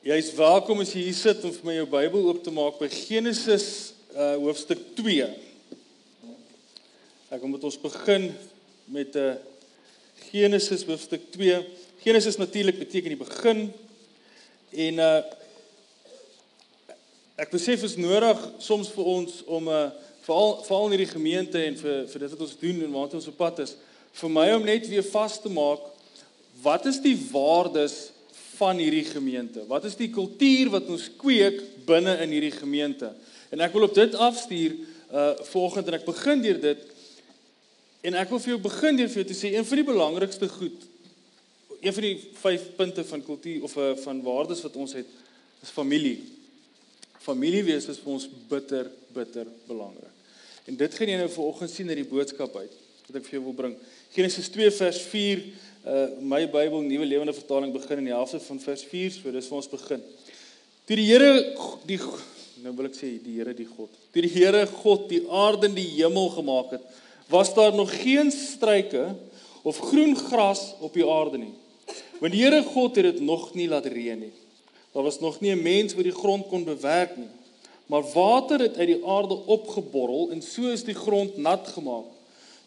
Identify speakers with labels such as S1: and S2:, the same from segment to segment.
S1: Jy's welkom as jy hier sit om vir my jou Bybel oop te maak by Genesis uh hoofstuk 2. Ek wil met ons begin met 'n uh, Genesis hoofstuk 2. Genesis natuurlik beteken die begin en uh ek besef is nodig soms vir ons om 'n uh, veral veral in hierdie gemeente en vir vir dit wat ons doen en waar ons op pad is vir my om net weer vas te maak wat is die waardes van hierdie gemeente? Wat is die kultuur wat ons kweek binne in hierdie gemeente? En ek wil op dit afstuur uh volgende en ek begin deur dit en ek wil vir jou begin deur vir jou te sê een van die belangrikste goed een van die vyf punte van kultuur of uh, van waardes wat ons het is familie. Familie wees is vir ons bitter bitter belangrik. En dit gaan jy nou vanoggend sien uit die boodskap uit wat ek vir jou wil bring. Genesis 2 vers 4 uh my Bybel Nuwe Lewende Vertaling begin in die helfte van vers 4, so dis waar ons begin. Toe die Here die nou wil ek sê die Here die God. Toe die Here God die aarde en die hemel gemaak het, was daar nog geen struike of groen gras op die aarde nie. Want die Here God het dit nog nie laat reën nie. Daar was nog nie 'n mens wat die grond kon bewerk nie. Maar water het uit die aarde opgeborrel en so is die grond nat gemaak.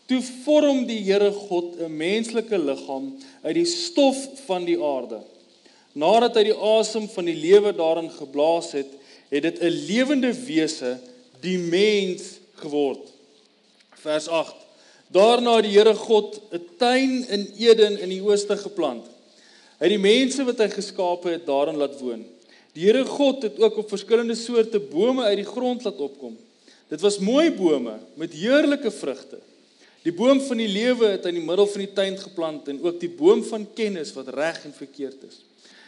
S1: Toe vorm die Here God 'n menslike liggaam uit die stof van die aarde. Nadat hy die asem van die lewe daarin geblaas het, het dit 'n lewende wese, die mens geword. Vers 8. Daarna het die Here God 'n tuin in Eden in die ooste geplant. Hy het die mense wat hy geskape het daarin laat woon. Die Here God het ook op verskillende soorte bome uit die grond laat opkom. Dit was mooi bome met heerlike vrugte. Die boom van die lewe het in die middel van die tuin geplant en ook die boom van kennis wat reg en verkeerd is.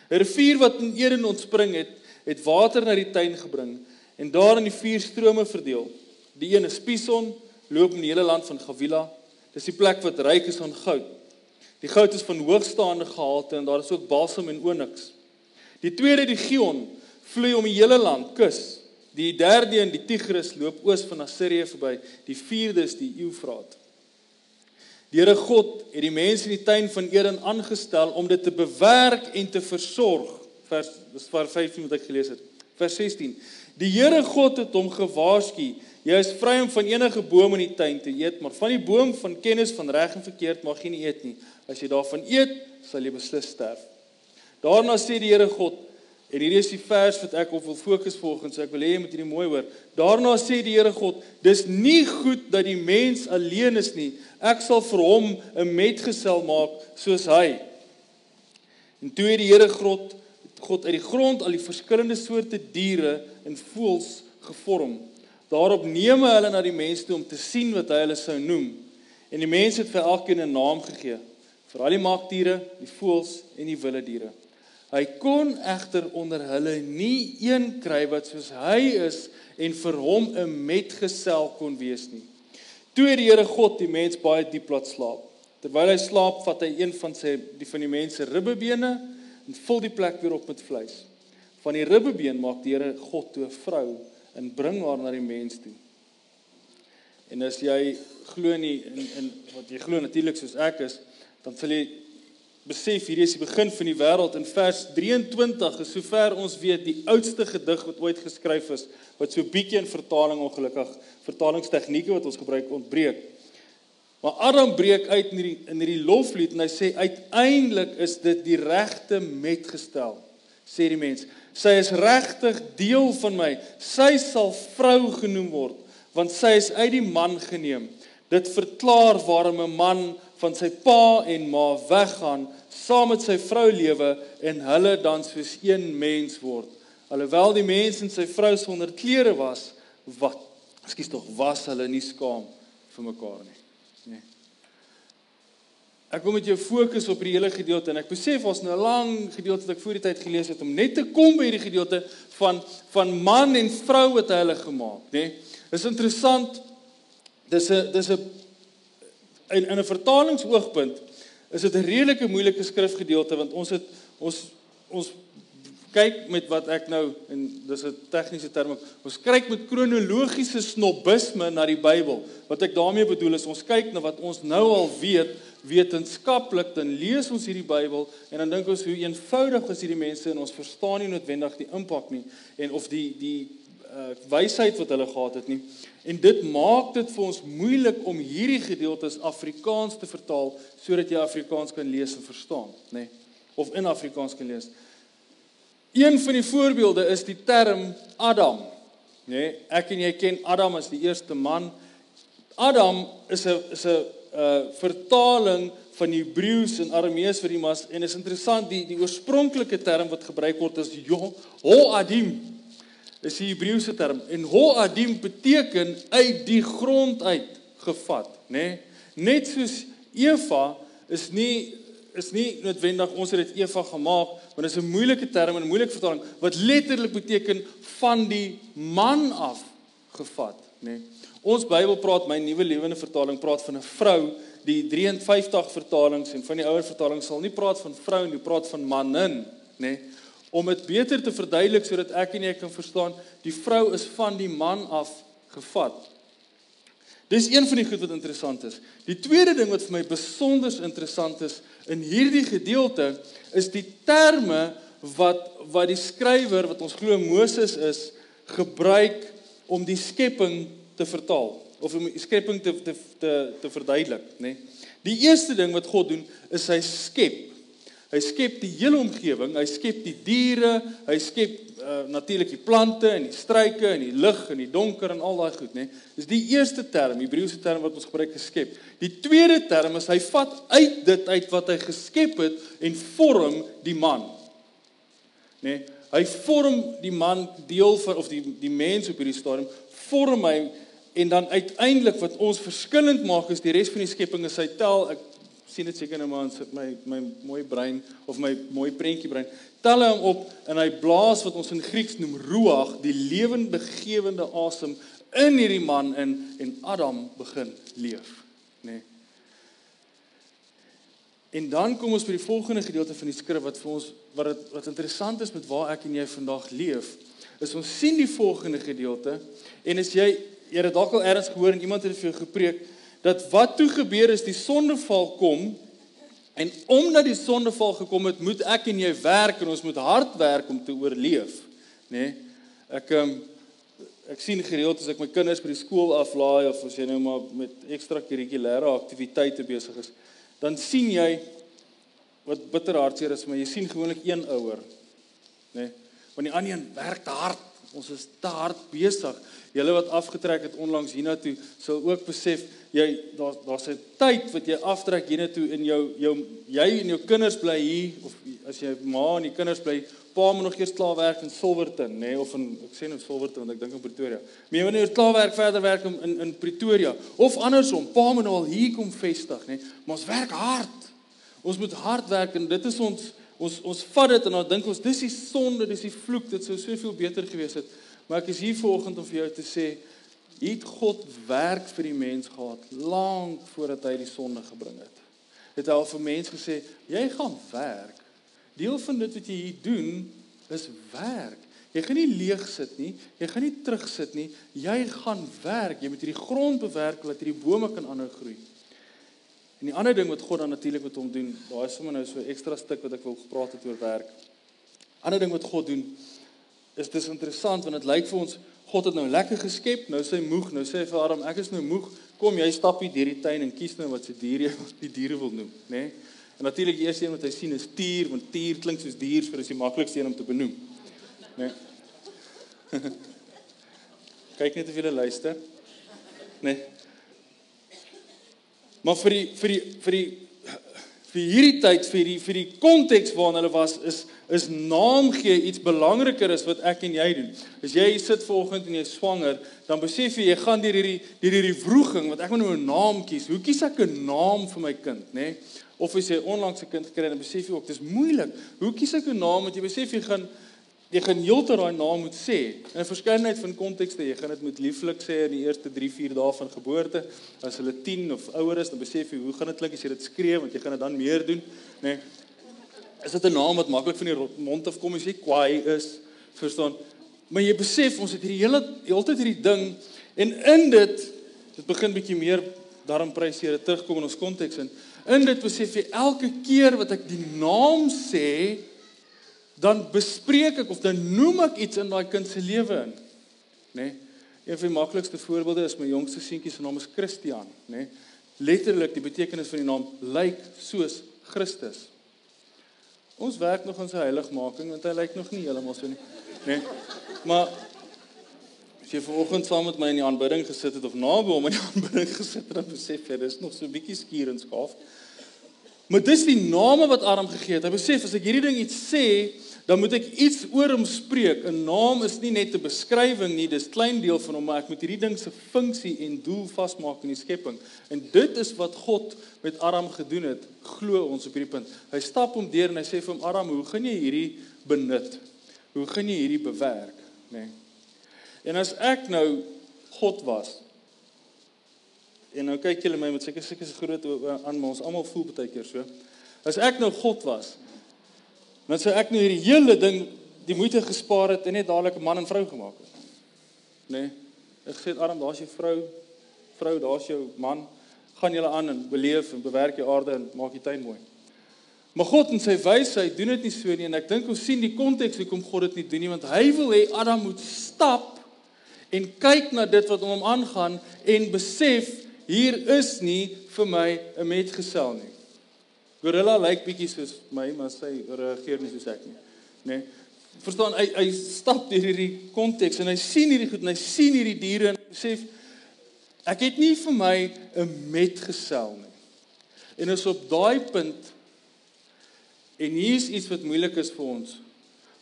S1: 'n Rivier wat in Eden ontspring het, het water na die tuin gebring en daar in die vier strome verdeel. Die een is Pison, loop in die hele land van Gavila. Dis die plek wat ryk is aan goud. Die goud is van hoogstaande gehalte en daar is ook balsam en onyx. Die tweede, die Gion, vloei om die hele land kus. Die derde een, die Tigris, loop oos van Assirië verby. Die vierde is die Eufraat. Die Here God het die mense in die tuin van Eden aangestel om dit te bewerk en te versorg. Vers dis vers 15 wat ek gelees het. Vers 16. Die Here God het hom gewaarsku: "Jy is vry om van enige boom in die tuin te eet, maar van die boom van kennis van reg en verkeerd mag jy nie eet nie. As jy daarvan eet, sal jy beslis sterf." Daarna sê die Here God: En hierdie is die vers wat ek op wil fokus volgens, ek wil hê jy moet hierdie mooi hoor. Daarna sê die Here God: "Dis nie goed dat die mens alleen is nie. Ek sal vir hom 'n metgesel maak soos hy." En toe het die Here God God uit die grond al die verskillende soorte diere en voëls gevorm. Daarop neem hy hulle na die mens toe om te sien wat hy hulle sou noem. En die mens het vir elkeen 'n naam gegee. Vir al die maagdiere, die voëls en die wilde diere. Hy kon egter onder hulle nie een kry wat soos hy is en vir hom 'n metgesel kon wees nie. Toe het die Here God die mens baie diep laat slaap. Terwyl hy slaap, vat hy een van sy die van die mens se ribbebene en vul die plek weer op met vleis. Van die ribbebeen maak die Here God toe 'n vrou en bring haar na die mens toe. En as jy glo nie in in wat jy glo natuurlik soos ek is, dan sal jy besef hierdie is die begin van die wêreld in vers 23 is sover ons weet die oudste gedig wat ooit geskryf is wat so bietjie in vertaling ongelukkig vertalingstegnieke wat ons gebruik ontbreek. Maar Adam breek uit in hierdie in hierdie loflied en hy sê uiteindelik is dit die regte metgestel sê die mens. Sy is regtig deel van my. Sy sal vrou genoem word want sy is uit die man geneem. Dit verklaar waarom 'n man van sy pa en ma weggaan, saam met sy vrou lewe en hulle dan soos een mens word. Alhoewel die mens en sy vrou sonder klere was, wat ekskuus tog was hulle nie skaam vir mekaar nie. Nee. Ek wil met jou fokus op hierdie hele gedeelte en ek besef ons nou 'n lang gedeelte wat ek voor die tyd gelees het om net te kom by hierdie gedeelte van van man en vrou wat hulle gemaak, nê. Nee. Dis interessant. Dis 'n dis 'n in in 'n vertalingsoogpunt is dit 'n redelike moeilike skrifgedeelte want ons het ons ons kyk met wat ek nou en dis 'n tegniese term ons kyk met kronologiese snobisme na die Bybel. Wat ek daarmee bedoel is ons kyk na wat ons nou al weet wetenskaplik, dan lees ons hierdie Bybel en dan dink ons hoe eenvoudig is hierdie mense en ons verstaan nie noodwendig die impak nie en of die die uh, wysheid wat hulle gehad het nie. En dit maak dit vir ons moeilik om hierdie gedeeltes Afrikaans te vertaal sodat jy Afrikaans kan lees en verstaan, nê? Nee, of in Afrikaans kan lees. Een van die voorbeelde is die term Adam. Nê, nee, ek en jy ken Adam as die eerste man. Adam is 'n is 'n uh vertaling van Hebreëus en Aramees vir die mas en is interessant die die oorspronklike term wat gebruik word is ho adim is die Hebreëse term en ho adim beteken uit die grond uit gevat nê nee? net soos Eva is nie is nie noodwendig ons het dit Eva gemaak, want dit is 'n moeilike term en 'n moeilike vertaling wat letterlik beteken van die man af gevat, nê. Nee. Ons Bybel praat my nuwe lewende vertaling praat van 'n vrou, die 53 vertalings en van die ouer vertalings sal nie praat van vrou nie, praat van manin, nê. Nee. Om dit beter te verduidelik sodat ek en jy kan verstaan, die vrou is van die man af gevat. Dis een van die goed wat interessant is. Die tweede ding wat vir my besonder interessant is in hierdie gedeelte is die terme wat wat die skrywer wat ons glo Moses is gebruik om die skepping te vertaal of om die skepping te te te, te verduidelik, nê. Nee. Die eerste ding wat God doen is hy skep Hy skep die hele omgewing, hy skep die diere, hy skep uh, natuurlik die plante en die struike en die lig en die donker en al daai goed, nê. Nee. Dis die eerste term, Hebreëse term wat ons gebruik geskep. Die tweede term is hy vat uit dit uit wat hy geskep het en vorm die man. Nê. Nee. Hy vorm die man deel van of die die mens op hierdie stadium vorm hy en dan uiteindelik wat ons verskillend maak is die res van die skepping is hy tel ek sien dit seker nou maar in my my mooi brein of my mooi prentjie brein. Tel hom op en hy blaas wat ons in Grieks noem ruach, die lewendegewende asem in hierdie man in en Adam begin leef, nê. Nee. En dan kom ons by die volgende gedeelte van die skrif wat vir ons wat dit wat interessant is met waar ek en jy vandag leef, is ons sien die volgende gedeelte en as jy jy het dalk al eers gehoor en iemand het vir jou gepreek dat wat toe gebeur is die sondeval kom en omdat die sondeval gekom het, moet ek en jy werk en ons moet hard werk om te oorleef, nê? Nee? Ek um, ek sien gereeld as ek my kinders by die skool aflaai of as jy nou maar met ekstra kurrikulêre aktiwiteite besig is, dan sien jy wat bitter hartseer is, maar jy sien gewoonlik een ouer, nê? Nee? Want die ander een werk hard. Ons is te hard besig. Julle wat afgetrek het onlangs hiernatoe, sal ook besef jy daar daar's 'n tyd wat jy aftrek hiernatoe in jou jou jy en jou kinders bly hier of as jy ma en die kinders bly pa moet nog eers klaar werk in Silverton nê nee, of in ek sê nou Silverton want ek dink in Pretoria. Maar jy moet nou klaar werk verder werk in in, in Pretoria of andersom pa moet nou al hier kom vestig nê. Nee, maar ons werk hard. Ons moet hard werk en dit is ons ons ons vat dit en dan dink ons dis die sonde, dis die vloek, dit sou soveel beter gewees het. Maar ek is hier vanoggend om vir jou te sê het God werk vir die mens gehad lank voordat hy die sonde gebring het. Het hy al vir mens gesê, jy gaan werk. Deel van dit wat jy hier doen is werk. Jy gaan nie leeg sit nie, jy gaan nie terugsit nie, jy gaan werk. Jy moet hierdie grond bewerk dat hierdie bome kan aanhou groei. En die ander ding wat God dan natuurlik met hom doen, daar is sommer nou so 'n ekstra stuk wat ek wil gepraat het oor werk. Ander ding wat God doen is dis interessant want dit lyk vir ons God het nou lekker geskep, nou sê hy moeg, nou sê hy vir Adam, ek is nou moeg, kom jy stap hier deur die tuin en kies nou wat se dier jy die diere wil noem, né? Nee? En natuurlik die eerste een wat hy sien is tier, want tier klink soos dier, so dis die maklikste een om te benoem. Né? Nee? Kyk net of jy luister. Né? Nee? Maar vir die vir die vir die vir hierdie tyd vir die vir die konteks waarin hulle was is is naam gee iets belangriker as wat ek en jy doen. As jy sit vanoggend en jy swanger, dan besef jy jy gaan deur hierdie deur hierdie wroging want ek moet nou 'n naam kies. Hoe kies ek 'n naam vir my kind, nê? Nee? Of as jy onlangs 'n kind gekry het, dan besef jy ook dis moeilik. Hoe kies ek 'n naam want jy besef jy gaan jy gaan heeltyd daai naam moet sê. In 'n verskeidenheid van kontekste, jy gaan dit met lieflik sê in die eerste 3, 4 dae van geboorte. As hulle 10 of ouer is, dan besef jy hoe gaan dit klink as jy dit skree want jy gaan dit dan meer doen, nê? Nee. Is dit 'n naam wat maklik van die mond af kom as jy kwaai is? Verstaan? Maar jy besef ons het hierdie hele heeltyd hierdie ding en in dit dit begin bietjie meer daarom prys Here terugkom in ons konteks in In dit besef jy elke keer wat ek die naam sê, dan bespreek ek of dan noem ek iets in daai kind se lewe in. Nê? Nee? Een van die maklikste voorbeelde is my jongste seentjie se naam is Christian, nê? Nee? Letterlik die betekenis van die naam lyk soos Christus. Ons werk nog aan sy heiligmaking want hy lyk nog nie heeltemal so nie, nê? Nee? Maar as jy vanoggend saam met my in die aanbidding gesit het of naby hom in die aanbidding gesit het, dan besef jy dis nog so 'n bietjie skuur en skaaf. Maar dis die name wat Adam gegee het. Hy besef as ek hierdie ding iets sê, dan moet ek iets oor hom spreek. 'n Naam is nie net 'n beskrywing nie, dis klein deel van hom, maar ek moet hierdie ding se funksie en doel vasmaak in die skepping. En dit is wat God met Adam gedoen het. Glo ons op hierdie punt. Hy stap hom deur en hy sê vir hom Adam, hoe gaan jy hierdie benut? Hoe gaan jy hierdie bewerk, nê? Nee. En as ek nou God was, en nou kyk julle my met seker se groot aan ons almal voel baie keer so. As ek nou God was, Dan sou ek nou hierdie hele ding die moeite gespaar het en net dadelik 'n man en vrou gemaak het. Nê? Nee, ek sê arm, daar's jou vrou. Vrou, daar's jou man. Gaan julle aan en beleef en bewerk die aarde en maak die tuin mooi. Maar God in sy wysheid doen dit nie so nie en ek dink ons sien die konteks hoekom God dit nie doen nie want hy wil hê Adam moet stap en kyk na dit wat om hom aangaan en besef hier is nie vir my 'n metgesel nie. Gorilla lyk bietjie soos my, maar sy reageer nie soos ek nie. Nê? Nee. Verstaan, hy hy stap deur hierdie konteks en hy sien hierdie goed en hy sien hierdie diere en hy sê ek het nie vir my 'n metgesel nie. En is op daai punt en hier's iets wat moeilik is vir ons.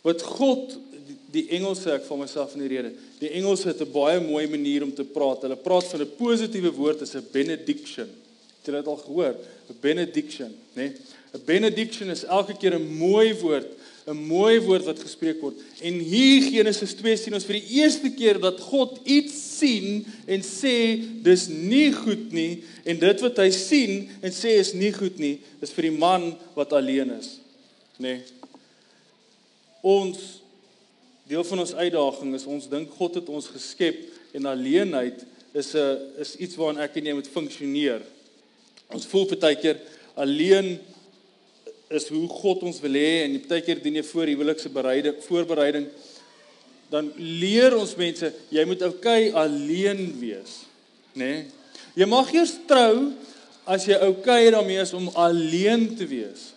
S1: Wat God die, die Engelse ek vir myself in die rede. Die Engelse het 'n baie mooi manier om te praat. Hulle praat van 'n positiewe woord as 'n benediction. Het jy dit al gehoor? 'n Benediction, né? Nee? 'n Benediction is elke keer 'n mooi woord, 'n mooi woord wat gespreek word. En hier Genesis 2 sien ons vir die eerste keer dat God iets sien en sê dis nie goed nie en dit wat hy sien en sê is nie goed nie, is vir die man wat alleen is, né? Nee? Ons deel van ons uitdaging is ons dink God het ons geskep en alleenheid is 'n is iets waaraan ek en jy moet funksioneer. Ons voel baie keer alleen is hoe God ons wil hê en baie keer doen jy voor huwelikse bereiding voorbereiding dan leer ons mense jy moet okay alleen wees nê nee? jy mag eers trou as jy okay daarmee is om alleen te wees.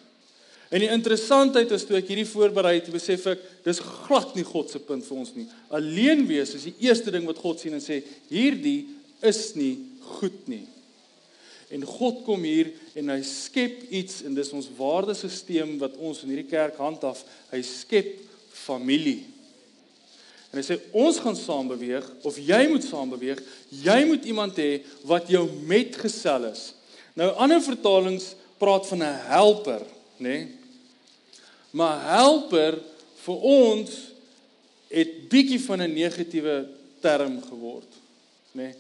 S1: En die interessantheid is toe ek hierdie voorberei het besef ek dis glad nie God se punt vir ons nie. Alleen wees is die eerste ding wat God sien en sê hierdie is nie goed nie En God kom hier en hy skep iets en dis ons waardesisteem wat ons in hierdie kerk handhaaf. Hy skep familie. En hy sê ons gaan saam beweeg of jy moet saam beweeg. Jy moet iemand hê wat jou metgesel is. Nou ander vertalings praat van 'n helper, nê? Nee? Maar helper vir ons het bietjie van 'n negatiewe term geword, nê? Nee?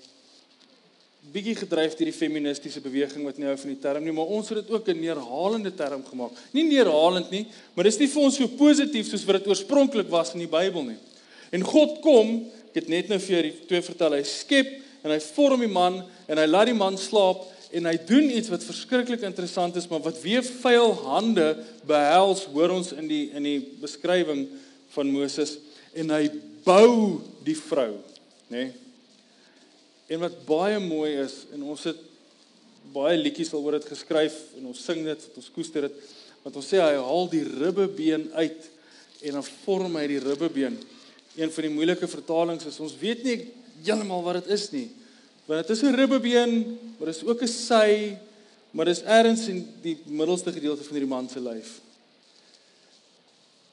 S1: Bietjie gedryf deur die feministiese beweging wat nie hou van die term nie, maar ons het dit ook 'n neerhalende term gemaak. Nie neerhalend nie, maar dis nie vir ons so positief soos wat dit oorspronklik was in die Bybel nie. En God kom, ek het net nou vir julle twee vertel, hy skep en hy vorm die man en hy laat die man slaap en hy doen iets wat verskriklik interessant is, maar wat weer vuil hande behels, hoor ons in die in die beskrywing van Moses en hy bou die vrou, nê? Nee? En wat baie mooi is en ons het baie liedjies al oor dit geskryf en ons sing dit, ons koester dit. Want ons sê hy haal die ribbebeen uit en dan vorm hy die ribbebeen. Een van die moeilike vertalings is ons weet nie heeltemal wat dit is nie. Want dit is 'n ribbebeen, maar dit is ook 'n sy, maar dis ergens in die middelste gedeelte van hierdie man se lyf.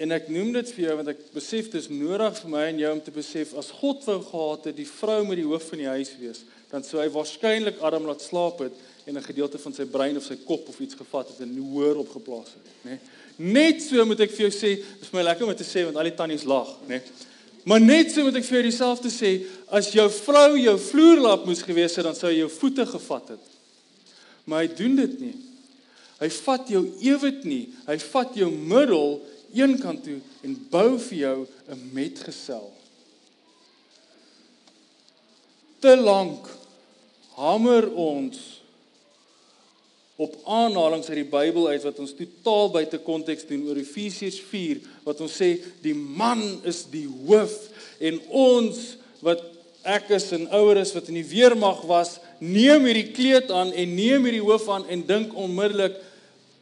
S1: En ek noem dit vir jou want ek besef dis nodig vir my en jou om te besef as God wou gehad het die vrou met die hoof van die huis wees, dan sou hy waarskynlik Adam laat slaap het en 'n gedeelte van sy brein of sy kop of iets gevat het en hoër opgeplaas het, nê? Net so moet ek vir jou sê, dis my lekker om te sê want al die tannies lag, nê? Maar net so moet ek vir jou dieselfde sê, as jou vrou jou vloerlap moes gewees het, dan sou hy jou voete gevat het. Maar hy doen dit nie. Hy vat jou ewig nie. Hy vat jou middel een kant toe en bou vir jou 'n metgesel. Te lank hamer ons op aanhalinge uit die Bybel uit wat ons totaal buite konteks doen oor Efesiërs 4 wat ons sê die man is die hoof en ons wat ek is en ouer is wat in die weermag was, neem hierdie kleed aan en neem hierdie hoof aan en dink onmiddellik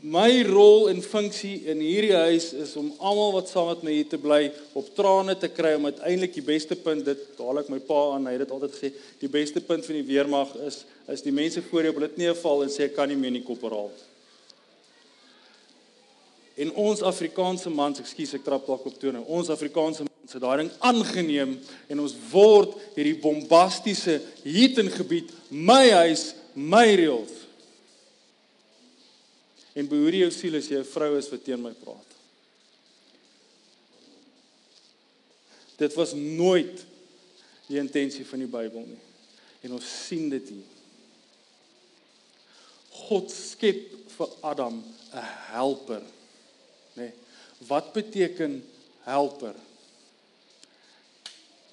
S1: my rol en funksie in hierdie huis is om almal wat saam met my hier te bly op trane te kry om uiteindelik die beste punt dit daal ek my pa aan hy het dit altyd gesê die beste punt van die weermag is is die mense voor jou op dit nie val en sê ek kan nie meer in die korporaal en ons Afrikaanse mans ekskuus ek trap dalk op tone ons Afrikaanse mans het daai ding aangeneem en ons word hierdie bombastiese hier in gebied my huis my reëls En behoor jou siel as jy 'n vrou is wat teen my praat. Dit was nooit die intensie van die Bybel nie. En ons sien dit hier. God skep vir Adam 'n helper. Nê? Nee. Wat beteken helper?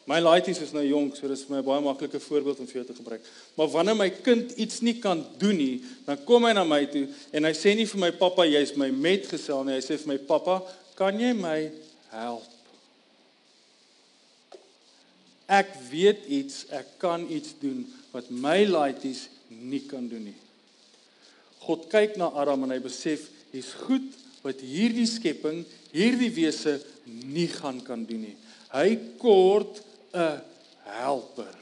S1: My laities is nou jonk, so dis vir my 'n baie maklike voorbeeld om vir jou te gebruik. Maar wanneer my kind iets nie kan doen nie, dan kom hy na my toe en hy sê nie vir my pappa jy's my metgesel nie, hy sê vir my pappa, kan jy my help? Ek weet iets, ek kan iets doen wat my laities nie kan doen nie. God kyk na Adam en hy besef hier's goed wat hierdie skepping, hierdie wese nie gaan kan doen nie. Hy kort 'n helper.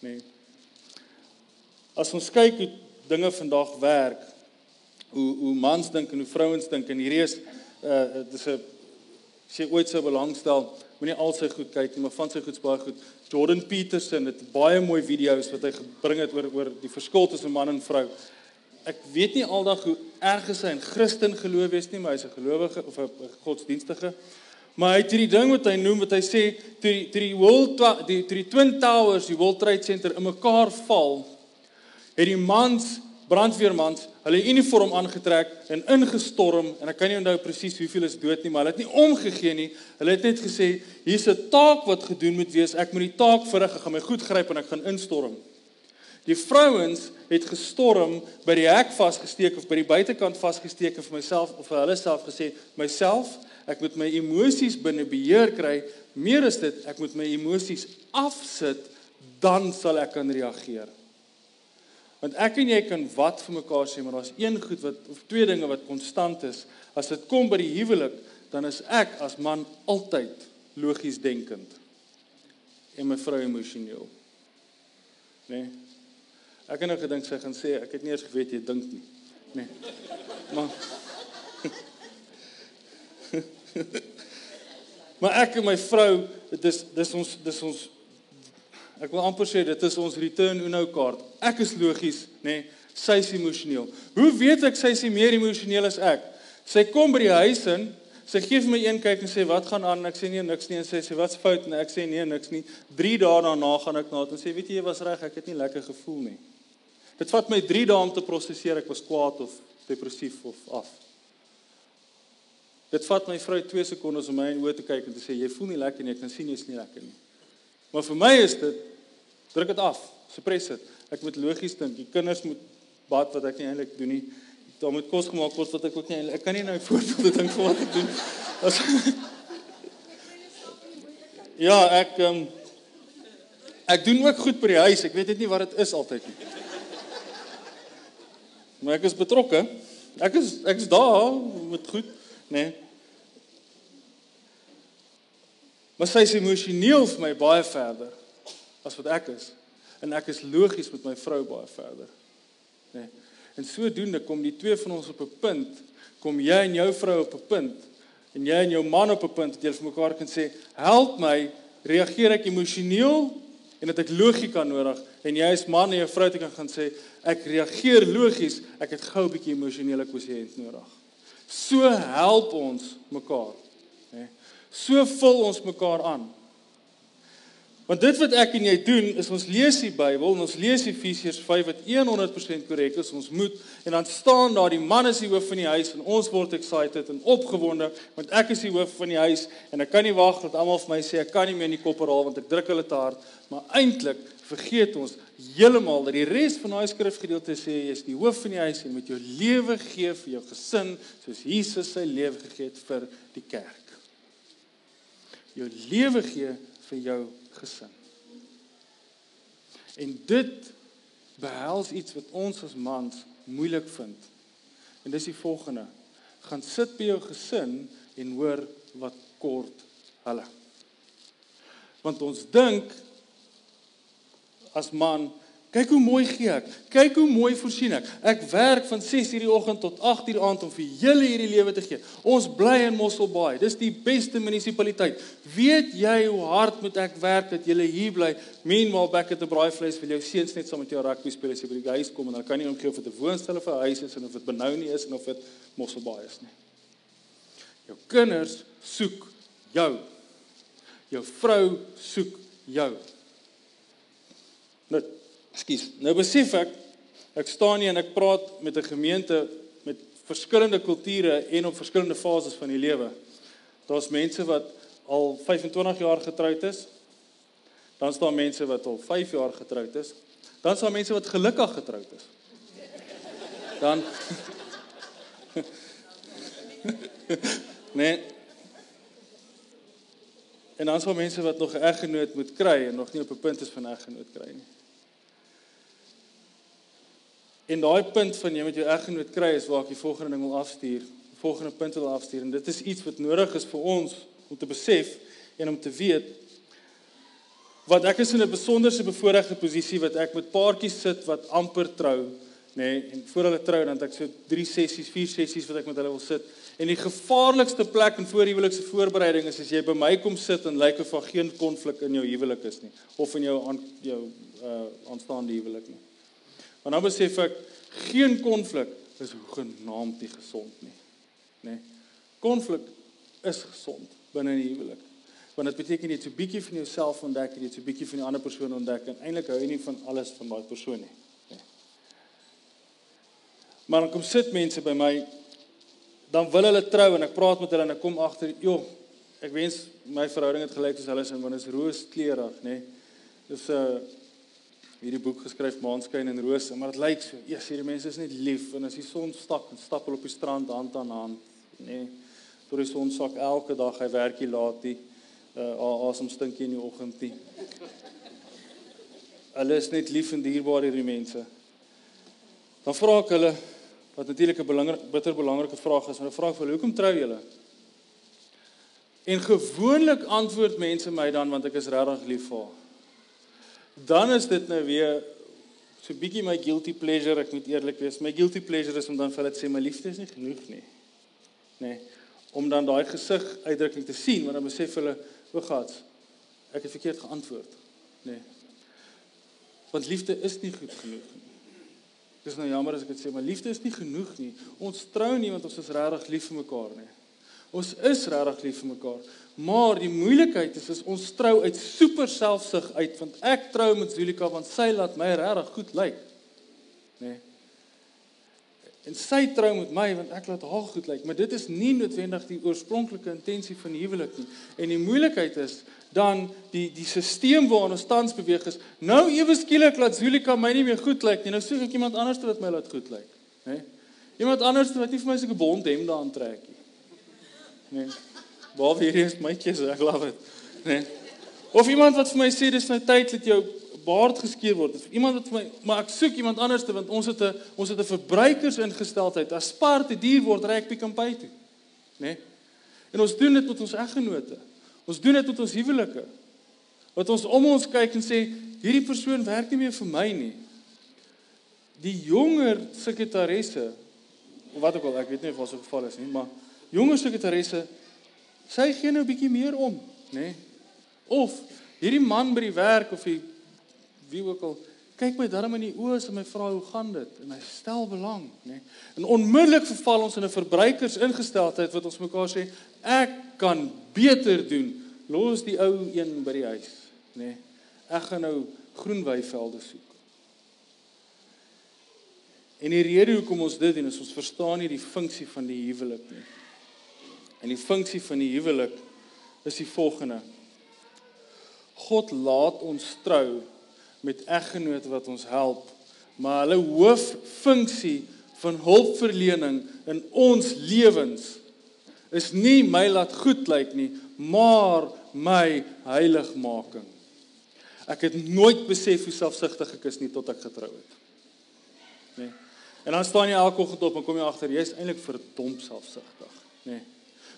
S1: Nee. As ons kyk hoe dinge vandag werk, hoe hoe mans dink en hoe vrouens dink en hierdie is uh dis 'n sê ooit sou belangstel, moenie al sy goed kyk nie, maar van sy goeds baie goed. Jordan Peterson het baie mooi video's wat hy gebring het oor oor die verskil tussen man en vrou. Ek weet nie aldag hoe erg hy in Christen geloof is nie, maar hy's 'n gelowige of 'n godsdienstige. Maar hy het hierdie ding wat hy noem wat hy sê toe die toe die World die toe die Twin Towers, die World Trade Center in mekaar val, het die mans, brandweermans, hulle uniform aangetrek en ingestorm en ek kan nie onthou presies hoeveel is dood nie, maar hulle het nie omgegee nie. Hulle het net gesê hier's 'n taak wat gedoen moet wees. Ek moet die taak verrig. Ek gaan my goed gryp en ek gaan instorm. Die vrouens het gestorm by die hek vasgesteek of by die buitekant vasgesteek vir myself of vir hulle self gesê myself ek moet my emosies binne beheer kry. Meer as dit ek moet my emosies afsit dan sal ek kan reageer. Want ek en jy kan wat vir mekaar sê maar daar's een goed wat of twee dinge wat konstant is. As dit kom by die huwelik dan is ek as man altyd logies denkend en my vrou emosioneel. Nee Ek het nou gedink sy gaan sê ek het nie eens geweet jy dink nie. Nee. Maar Maar ek en my vrou, dit is dis ons dis ons ek wil amper sê dit is ons return uno kaart. Ek is logies, nê? Nee, sy is emosioneel. Hoe weet ek sy is meer emosioneel as ek? Sy kom by die huis in, sy gee vir my een kyk en sê wat gaan aan? Ek sê nee niks nie en sy sê wat's fout? En ek sê nee niks nie. 3 dae daarna gaan ek na haar en sê weet jy jy was reg, ek het nie lekker gevoel nie. Dit vat my 3 dae om te prosesseer ek was kwaad of depressief of af. Dit vat my vrou 2 sekondes om my in oë te kyk en te sê jy voel nie lekker nie, ek kan sien jy's nie lekker nie. Maar vir my is dit druk dit af, suppress dit. Ek moet logies dink, die kinders moet bad wat ek nie eintlik doen nie. Daar moet kos gemaak word wat ek ook nie ek kan nie nou voorbeelde dink vir wat ek doen. As Ja, ek um, ek doen ook goed by die huis. Ek weet net nie wat dit is altyd nie. Maar ek is betrokke. Ek is ek is daar met goed, nê? Nee. Maar sy is emosioneel vir my baie verder as wat ek is. En ek is logies met my vrou baie verder. Nê? Nee. En sodoende kom die twee van ons op 'n punt, kom jy en jou vrou op 'n punt en jy en jou man op 'n punt dat julle vir mekaar kan sê, "Help my, reageer ek emosioneel en het ek logika nodig?" En jy as man en jou vrou te kan gaan sê, "Ek reageer logies, ek het gou 'n bietjie emosionele kwessies nodig." So help ons mekaar, hè. So vul ons mekaar aan. Want dit wat ek en jy doen is ons lees die Bybel en ons lees Efesiërs 5 wat 100% korrek is. Ons moet en dan staan daar die man is die hoof van die huis en ons word excited en opgewonde want ek is die hoof van die huis en ek kan nie wag dat almal vir my sê ek kan nie meer in die kop herhaal want ek druk hulle te hard. Maar eintlik vergeet ons heeltemal dat die res van daai skrifgedeelte sê jy is die hoof van die huis en moet jou lewe gee vir jou gesin soos Jesus sy lewe gegee het vir die kerk. Jou lewe gee vir jou gesin. En dit behels iets wat ons as mans moeilik vind. En dis die volgende: gaan sit by jou gesin en hoor wat kort hulle. Want ons dink as man Kyk hoe mooi gee ek. Kyk hoe mooi voorsien ek. Ek werk van 6:00 die oggend tot 8:00 aand om vir julle hierdie lewe te gee. Ons bly in Mosselbaai. Dis die beste munisipaliteit. Weet jy hoe hard moet ek werk dat julle hier bly? Meanwhile back at the braaivleis vir jou seuns net saam met jou rugby as jy by die huis kom en dan kan nie omgee of dit 'n woonstel of 'n huis is en of dit benou nie is en of dit Mosselbaai is nie. Jou kinders soek jou. Jou vrou soek jou. Net Ekskuus. Nou besef ek ek staan hier en ek praat met 'n gemeente met verskillende kulture en op verskillende fases van die lewe. Daar's mense wat al 25 jaar getroud is. Dan staan mense wat al 5 jaar getroud is. Dan staan mense wat gelukkig getroud is. Dan Nee. En dan staan mense wat nog 'n eggenoot moet kry en nog nie op 'n punt is van eggenoot kry nie. En daai punt van jy met jou eggenoot kry is waar ek die volgende ding wil afstuur. Die volgende punt wil afstuur en dit is iets wat nodig is vir ons om te besef en om te weet wat ek is in 'n besonderse bevoordeelde posisie wat ek met paartjies sit wat amper trou, nê, nee, en voor hulle trou dan het ek so 3 sessies, 4 sessies wat ek met hulle wil sit. En die gevaarlikste plek in voorhuwelikse voorbereiding is as jy by my kom sit en lyk of daar geen konflik in jou huwelik is nie of in jou aan jou uh aanstaande huwelik nie. Maar nou besef ek geen konflik is genaamd nie gesond nie. Nê? Nee. Konflik is gesond binne 'n huwelik. Want dit beteken jy het so 'n bietjie van jouself ontdek, jy het so 'n bietjie van die ander persoon ontdek en eintlik hou jy nie van alles van daai persoon nie. Nee. Maar dan kom sit mense by my dan wil hulle trou en ek praat met hulle en ek kom agter, joh, ek wens my verhouding het gelyk soos hulle se want dit is rooskleurig, nê. Nee. Dis 'n uh, hierdie boek geskryf Maanskyn en Rose, maar dit lyk so, ja, hierdie mense is net lief en as die son stak en stap hulle op die strand hand aan hand, nê. Nee, vir die son sak elke dag hy werkie laat die uh asem stinkie in die oggend nie. Hulle is net lief en dierbaar hierdie mense. Dan vra ek hulle wat natuurlik 'n belangrike bitter belangrike vraag is, en 'n vraag vir hulle, hoekom trou julle? En gewoonlik antwoord mense my dan want ek is regtig lief vir haar dan is dit nou weer so 'n bietjie my guilty pleasure, ek moet eerlik wees. My guilty pleasure is om dan vir hulle te sê my liefde is nie genoeg nie. Nê. Nee, om dan daai gesig uitdrukking te sien, want dan besef hulle, o God, ek het verkeerd geantwoord. Nê. Nee. Want liefde is nie goed genoeg nie. Dis nou jammer as ek dit sê, maar liefde is nie genoeg nie. Ons trou nie want ons is regtig lief vir mekaar nie. Ons is regtig lief vir mekaar. Maar die moeilikheid is, is ons trou uit super selfsug uit want ek trou met Zulika want sy laat my regtig goed lyk. Nê? Nee. En sy trou met my want ek laat haar goed lyk, maar dit is nie noodwendig die oorspronklike intensie van die huwelik nie. En die moeilikheid is dan die die stelsel waarin ons tans beweeg is. Nou ewe skielik laat Zulika my nie meer goed lyk nie. Nou soek ek iemand anders wat my laat goed lyk, nê? Nee. Iemand anders wat nie vir my so 'n bond hem daan trek nie. Nee. Waar weer eens my keuse, ek love it. Nee. Of iemand wat vir my sê dis nou tyd dat jou baard geskeer word. Of iemand wat vir my, maar ek soek iemand anders te want ons het 'n ons het 'n verbruikersingesteldheid. As spaar te duur word, ry ek Pick n Pay toe. Né? Nee? En ons doen dit met ons eggenote. Ons doen dit met ons huwelike. Wat ons om ons kyk en sê hierdie persoon werk nie meer vir my nie. Die jonger sekretaresse of wat ook al, ek weet nie of wat so geval is nie, maar jonger sekretaresse sy gee nou 'n bietjie meer om, nê? Nee? Of hierdie man by die werk of die wie ook al kyk my darm in die oë en my vra hoe gaan dit en hy stel belang, nê? Nee? En onmiddellik verval ons in 'n verbruikersingesteldheid wat ons mekaar sê ek kan beter doen. Los die ou een by die huis, nê? Nee? ek gaan nou groen weivelde soek. En die rede hoekom ons dit doen is ons verstaan nie die funksie van die huwelik nie. En die funksie van die huwelik is die volgende. God laat ons trou met eggenote wat ons help, maar hulle hooffunksie van hulpverlening in ons lewens is nie my laat goed lyk nie, maar my heiligmaking. Ek het nooit besef hoe selfsugtig ek is nie tot ek getrou het. Nee. En dan staan jy elke oggend op en kom jy agter jy's eintlik verdomp selfsugtig, nê. Nee.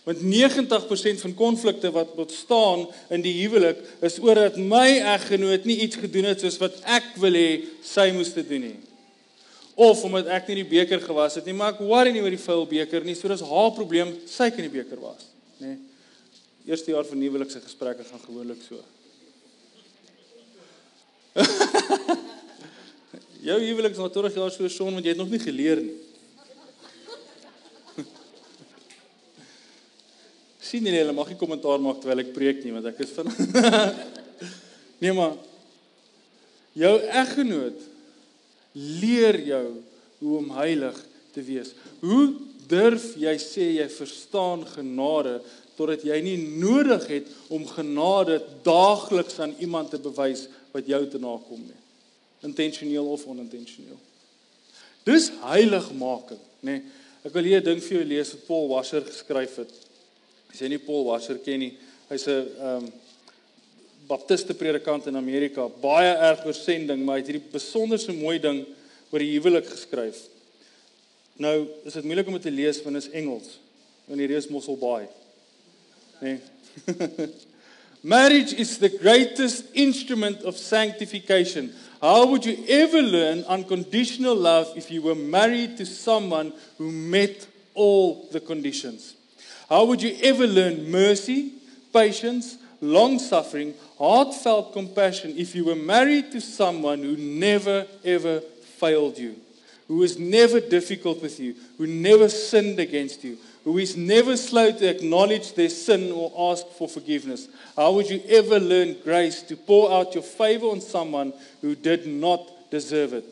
S1: Want 90% van konflikte wat ontstaan in die huwelik is oor dat my eggenoot nie iets gedoen het soos wat ek wil hê sy moes te doen nie. Of omdat ek nie die beker gewas het nie, maar ek worry nie oor die vuil beker nie, so dis haar probleem, sy kan die beker was, nê. Nee. Eerste jaar van huwelikse gesprekke gaan gewoonlik so. Jou huwelik is nou 20 jaar so son want jy het nog nie geleer nie. Sien nie hulle mag nie kommentaar maak terwyl ek preek nie want ek is van Nee maar jou eggenoot leer jou hoe om heilig te wees. Hoe durf jy sê jy verstaan genade totdat jy nie nodig het om genade daagliks aan iemand te bewys wat jou te nakom nie. Intentioneel of onintentioneel. Dis heiligmaking, nê. Nee. Ek wil hier 'n ding vir jou lees wat Paul Washer geskryf het. As jy nie Paul Washer ken nie, hy's 'n ehm um, baptiste predikant in Amerika, baie erg oor sending, maar hy het hierdie besonderse mooi ding oor die huwelik geskryf. Nou, is dit moeilik om te lees want dit is Engels. Want hierdie is Mossel Bay. Nee. Marriage is the greatest instrument of sanctification. How would you ever learn unconditional love if you were married to someone who met all the conditions? How would you ever learn mercy, patience, long suffering, heartfelt compassion if you were married to someone who never ever failed you, who was never difficult with you, who never sinned against you, who is never slow to acknowledge their sin or ask for forgiveness? How would you ever learn grace to pour out your favor on someone who did not deserve it?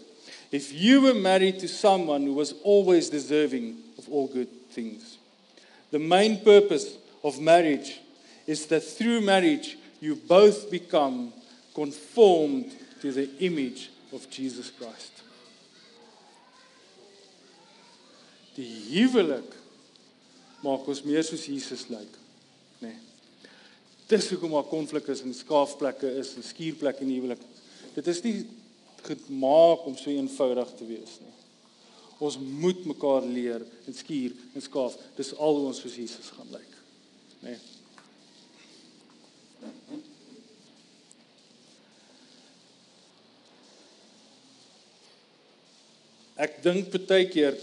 S1: If you were married to someone who was always deserving of all good things. The main purpose of marriage is that through marriage you both become conformed to the image of Jesus Christ. Die huwelik maak ons meer soos Jesus lyk, nê. Nee. Dis hoekom daar konflik is en skaafplekke is en skuurplekke in die huwelik. Dit is nie gemaak om so eenvoudig te wees nie. Ons moet mekaar leer en skuur en skaaf. Dis al hoe ons soos Jesus gaan lyk. Né? Nee. Ek dink baie keer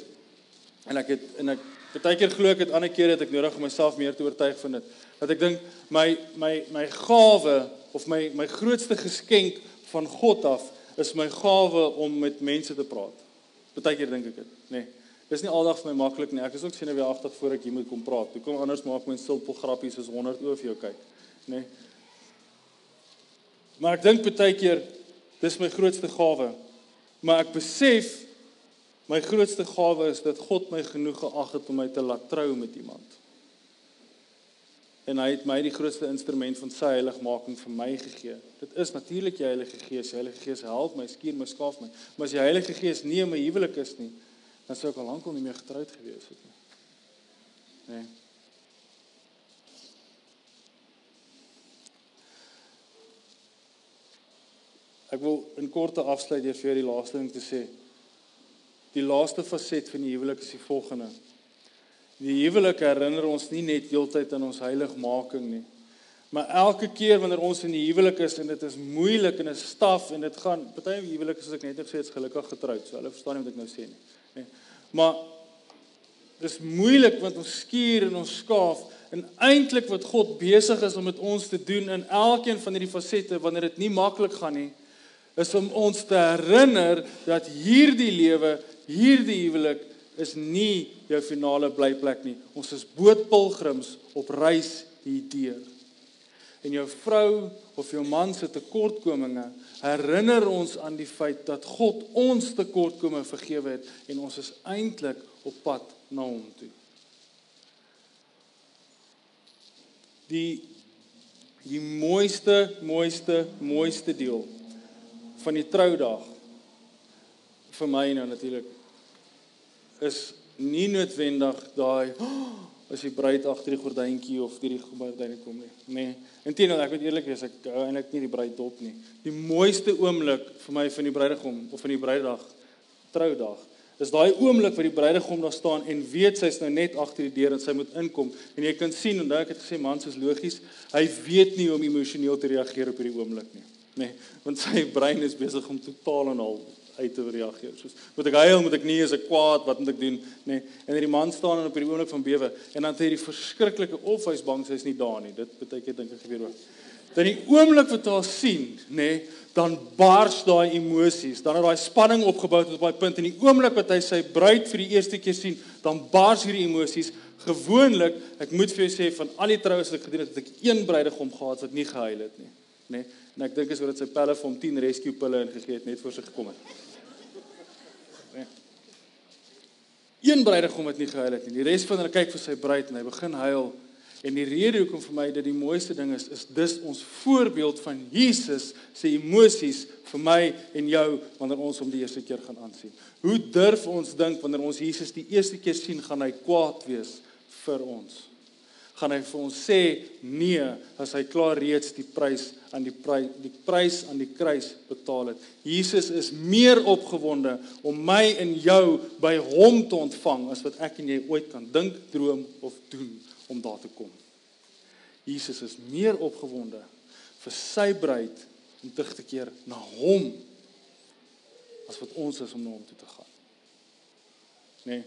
S1: en ek het en ek baie keer glo ek het ander kere het ek nodig om myself meer te oortuig van dit. Dat ek dink my my my gawe of my my grootste geskenk van God af is my gawe om met mense te praat. Partykeer dink ek dit, nê. Nee. Dis nie aldag vir my maklik nie. Ek is ook senuweeagtig voor ek hier moet kom praat. Hoe kom anders maak my simpel grappies soos 100 oor vir jou kyk, nê. Nee. Maar ek dink partykeer dis my grootste gawe. Maar ek besef my grootste gawe is dat God my genoeg geag het om my te laat trou met iemand. En hy het my die grootste instrument van sy heiligmaking vir my gegee. Dit is natuurlik die Heilige Gees. Die Heilige Gees help my, skuur my, skaaf my. Maar as die Heilige Gees nie in my huwelik is nie, dan sou ek al lank al nie meer getroud gewees het nie. Nee. Ek wil in korte afsluit deur vir die laaste ding te sê. Die laaste faset van die huwelik is die volgende. Die huwelik herinner ons nie net heeltyd aan ons heiligmaking nie. Maar elke keer wanneer ons in die huwelik is en dit is moeilik en dit is staf en dit gaan party huwelik soos ek net gesê het is gelukkig getroud. So hulle verstaan nie wat ek nou sê nie. Nee. Maar dis moeilik want ons skuur en ons skaaf en eintlik wat God besig is om met ons te doen in elkeen van hierdie fasette wanneer dit nie maklik gaan nie is om ons te herinner dat hierdie lewe, hierdie huwelik is nie jou finale blyplek nie. Ons is bootpilgrims op reis hierdeur. en jou vrou of jou man se tekortkominge herinner ons aan die feit dat God ons tekortkominge vergewe het en ons is eintlik op pad na hom toe. Die die mooiste mooiste mooiste deel van die troudag vir my nou natuurlik is nie noodwendig daai oh, as die bruid agter die gordyntjie of deur die gordyne kom nie. Nee. Inteendeel, ek moet eerlik wees, ek hou eintlik nie die bruid dop nie. Die mooiste oomblik vir my van die bruidegom of van die bruidag troudag is daai oomblik wat die bruidegom daar staan en weet sy's nou net agter die deur en sy moet inkom en jy kan sien onthou ek het gesê mans is logies, hy weet nie hoe om emosioneel te reageer op hierdie oomblik nie. Nee, want sy brein is besig om totaal en al uit te reageer. Soos moet ek huil, moet ek nie, is ek kwaad, wat moet ek doen? Nê. Nee. En hierdie man staan op hierdie oomblik van bewe en dan het hy die verskriklike of hy's bang sy's nie daar nie. Dit beteken dink ek gebeur ook. Dan die oomblik wat hy sien, nê, nee, dan bars daai emosies. Dan het daai spanning opgebou tot op daai punt en die oomblik wat hy sy bruid vir die eerste keer sien, dan bars hierdie emosies. Gewoonlik, ek moet vir jou sê van al die troues wat ek gedoen het, het ek een bruidegom gehad wat nie gehuil het nie, nê. Nee. En ek dink is oor dit sy pelle vir hom 10 rescue pille ingegee het net voor sy gekom het. Een bruidegom het nie gehuil het nie. Die res van hulle kyk vir sy bruid en hy begin huil. En die rede hoekom vir my dit die mooiste ding is, is dis ons voorbeeld van Jesus se emosies vir my en jou wanneer ons hom die eerste keer gaan aansien. Hoe durf ons dink wanneer ons Jesus die eerste keer sien, gaan hy kwaad wees vir ons? Gaan hy vir ons sê nee as hy klaar reeds die prys aan die prys die prys aan die kruis betaal het. Jesus is meer opgewonde om my en jou by hom te ontvang as wat ek en jy ooit kan dink, droom of doen om daar te kom. Jesus is meer opgewonde vir sy bruid om terug te keer na hom as wat ons is om na hom toe te gaan. Nee.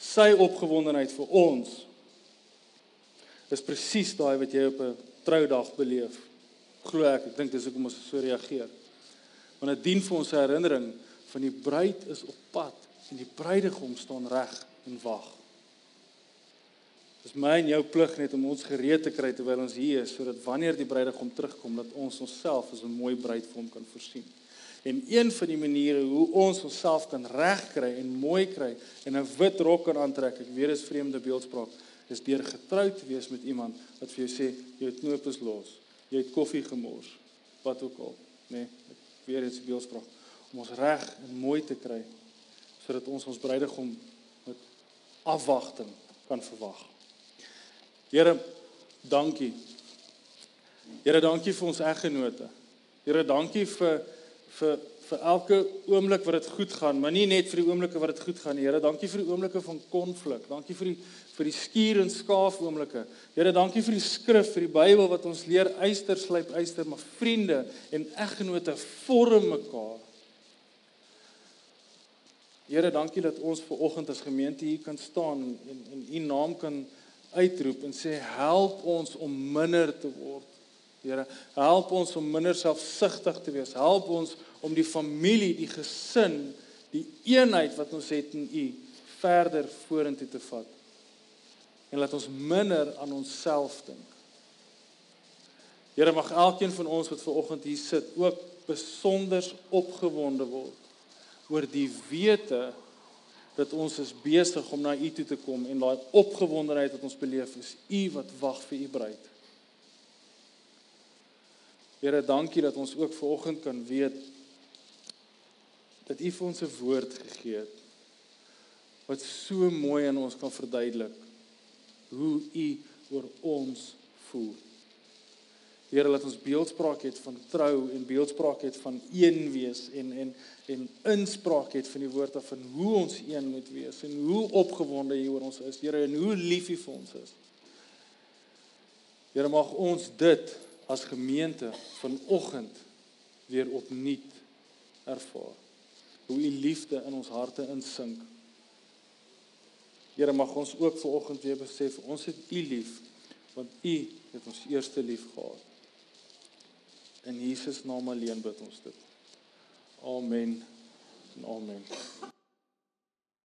S1: Sy opgewondenheid vir ons is presies daai wat jy op 'n troudag beleef. Glo ek, ek dink dis hoekom ons so reageer. Want dit dien vir ons herinnering van die bruid is op pad en die bruidegom staan reg en wag. Dis my en jou plig net om ons gereed te kry terwyl ons hier is sodat wanneer die bruidegom terugkom dat ons onsself as 'n mooi bruid vir hom kan voorsien. En een van die maniere hoe ons onsself kan regkry en mooi kry en 'n wit rok kan aantrek, ek weet dis vreemde beeldspraak, is deur getrou te wees met iemand wat vir jou sê jou knoop is los. Jy het koffie gemors. Wat ook al, nê? Nee, weer eens beeldspraak om ons reg en mooi te kry sodat ons ons bruidegom met afwagting kan verwag. Here, dankie. Here, dankie vir ons eggenote. Here, dankie vir vir vir elke oomblik wat dit goed gaan, maar nie net vir die oomblikke wat dit goed gaan nie. Here, dankie vir die oomblikke van konflik. Dankie vir die vir die skuur en skaaf oomblikke. Here, dankie vir die skrif, vir die Bybel wat ons leer eyster slyp eyster, maar vriende en eggenote vorm mekaar. Here, dankie dat ons ver oggend as gemeente hier kan staan en en u naam kan uitroep en sê help ons om minder te word. Here, help ons om minder selfsugtig te wees. Help ons om die familie, die gesin, die eenheid wat ons het in u verder vorentoe te vat en laat ons minder aan onsself dink. Here mag elkeen van ons wat ver oggend hier sit ook besonder opgewonde word oor die wete dat ons is besig om na U toe te kom en daai opgewondenheid wat ons beleef is U wat wag vir U bruid. Here, dankie dat ons ook ver oggend kan weet dat U vir ons 'n woord gegee het wat so mooi aan ons kan verduidelik hoe u oor ons voel. Here laat ons beeldspraak het van trou en beeldspraak het van een wees en en en inspraak het van die woord af van hoe ons een moet wees en hoe opgewonde U oor ons is, Here, en hoe lief U vir ons is. Here mag ons dit as gemeente vanoggend weer opnuut ervaar. Hoe U liefde in ons harte insink Here mag ons ook vanoggend weer besef ons het U lief want U het ons eerste lief gehad. In Jesus naam alleen bid ons dit. Amen. Amen.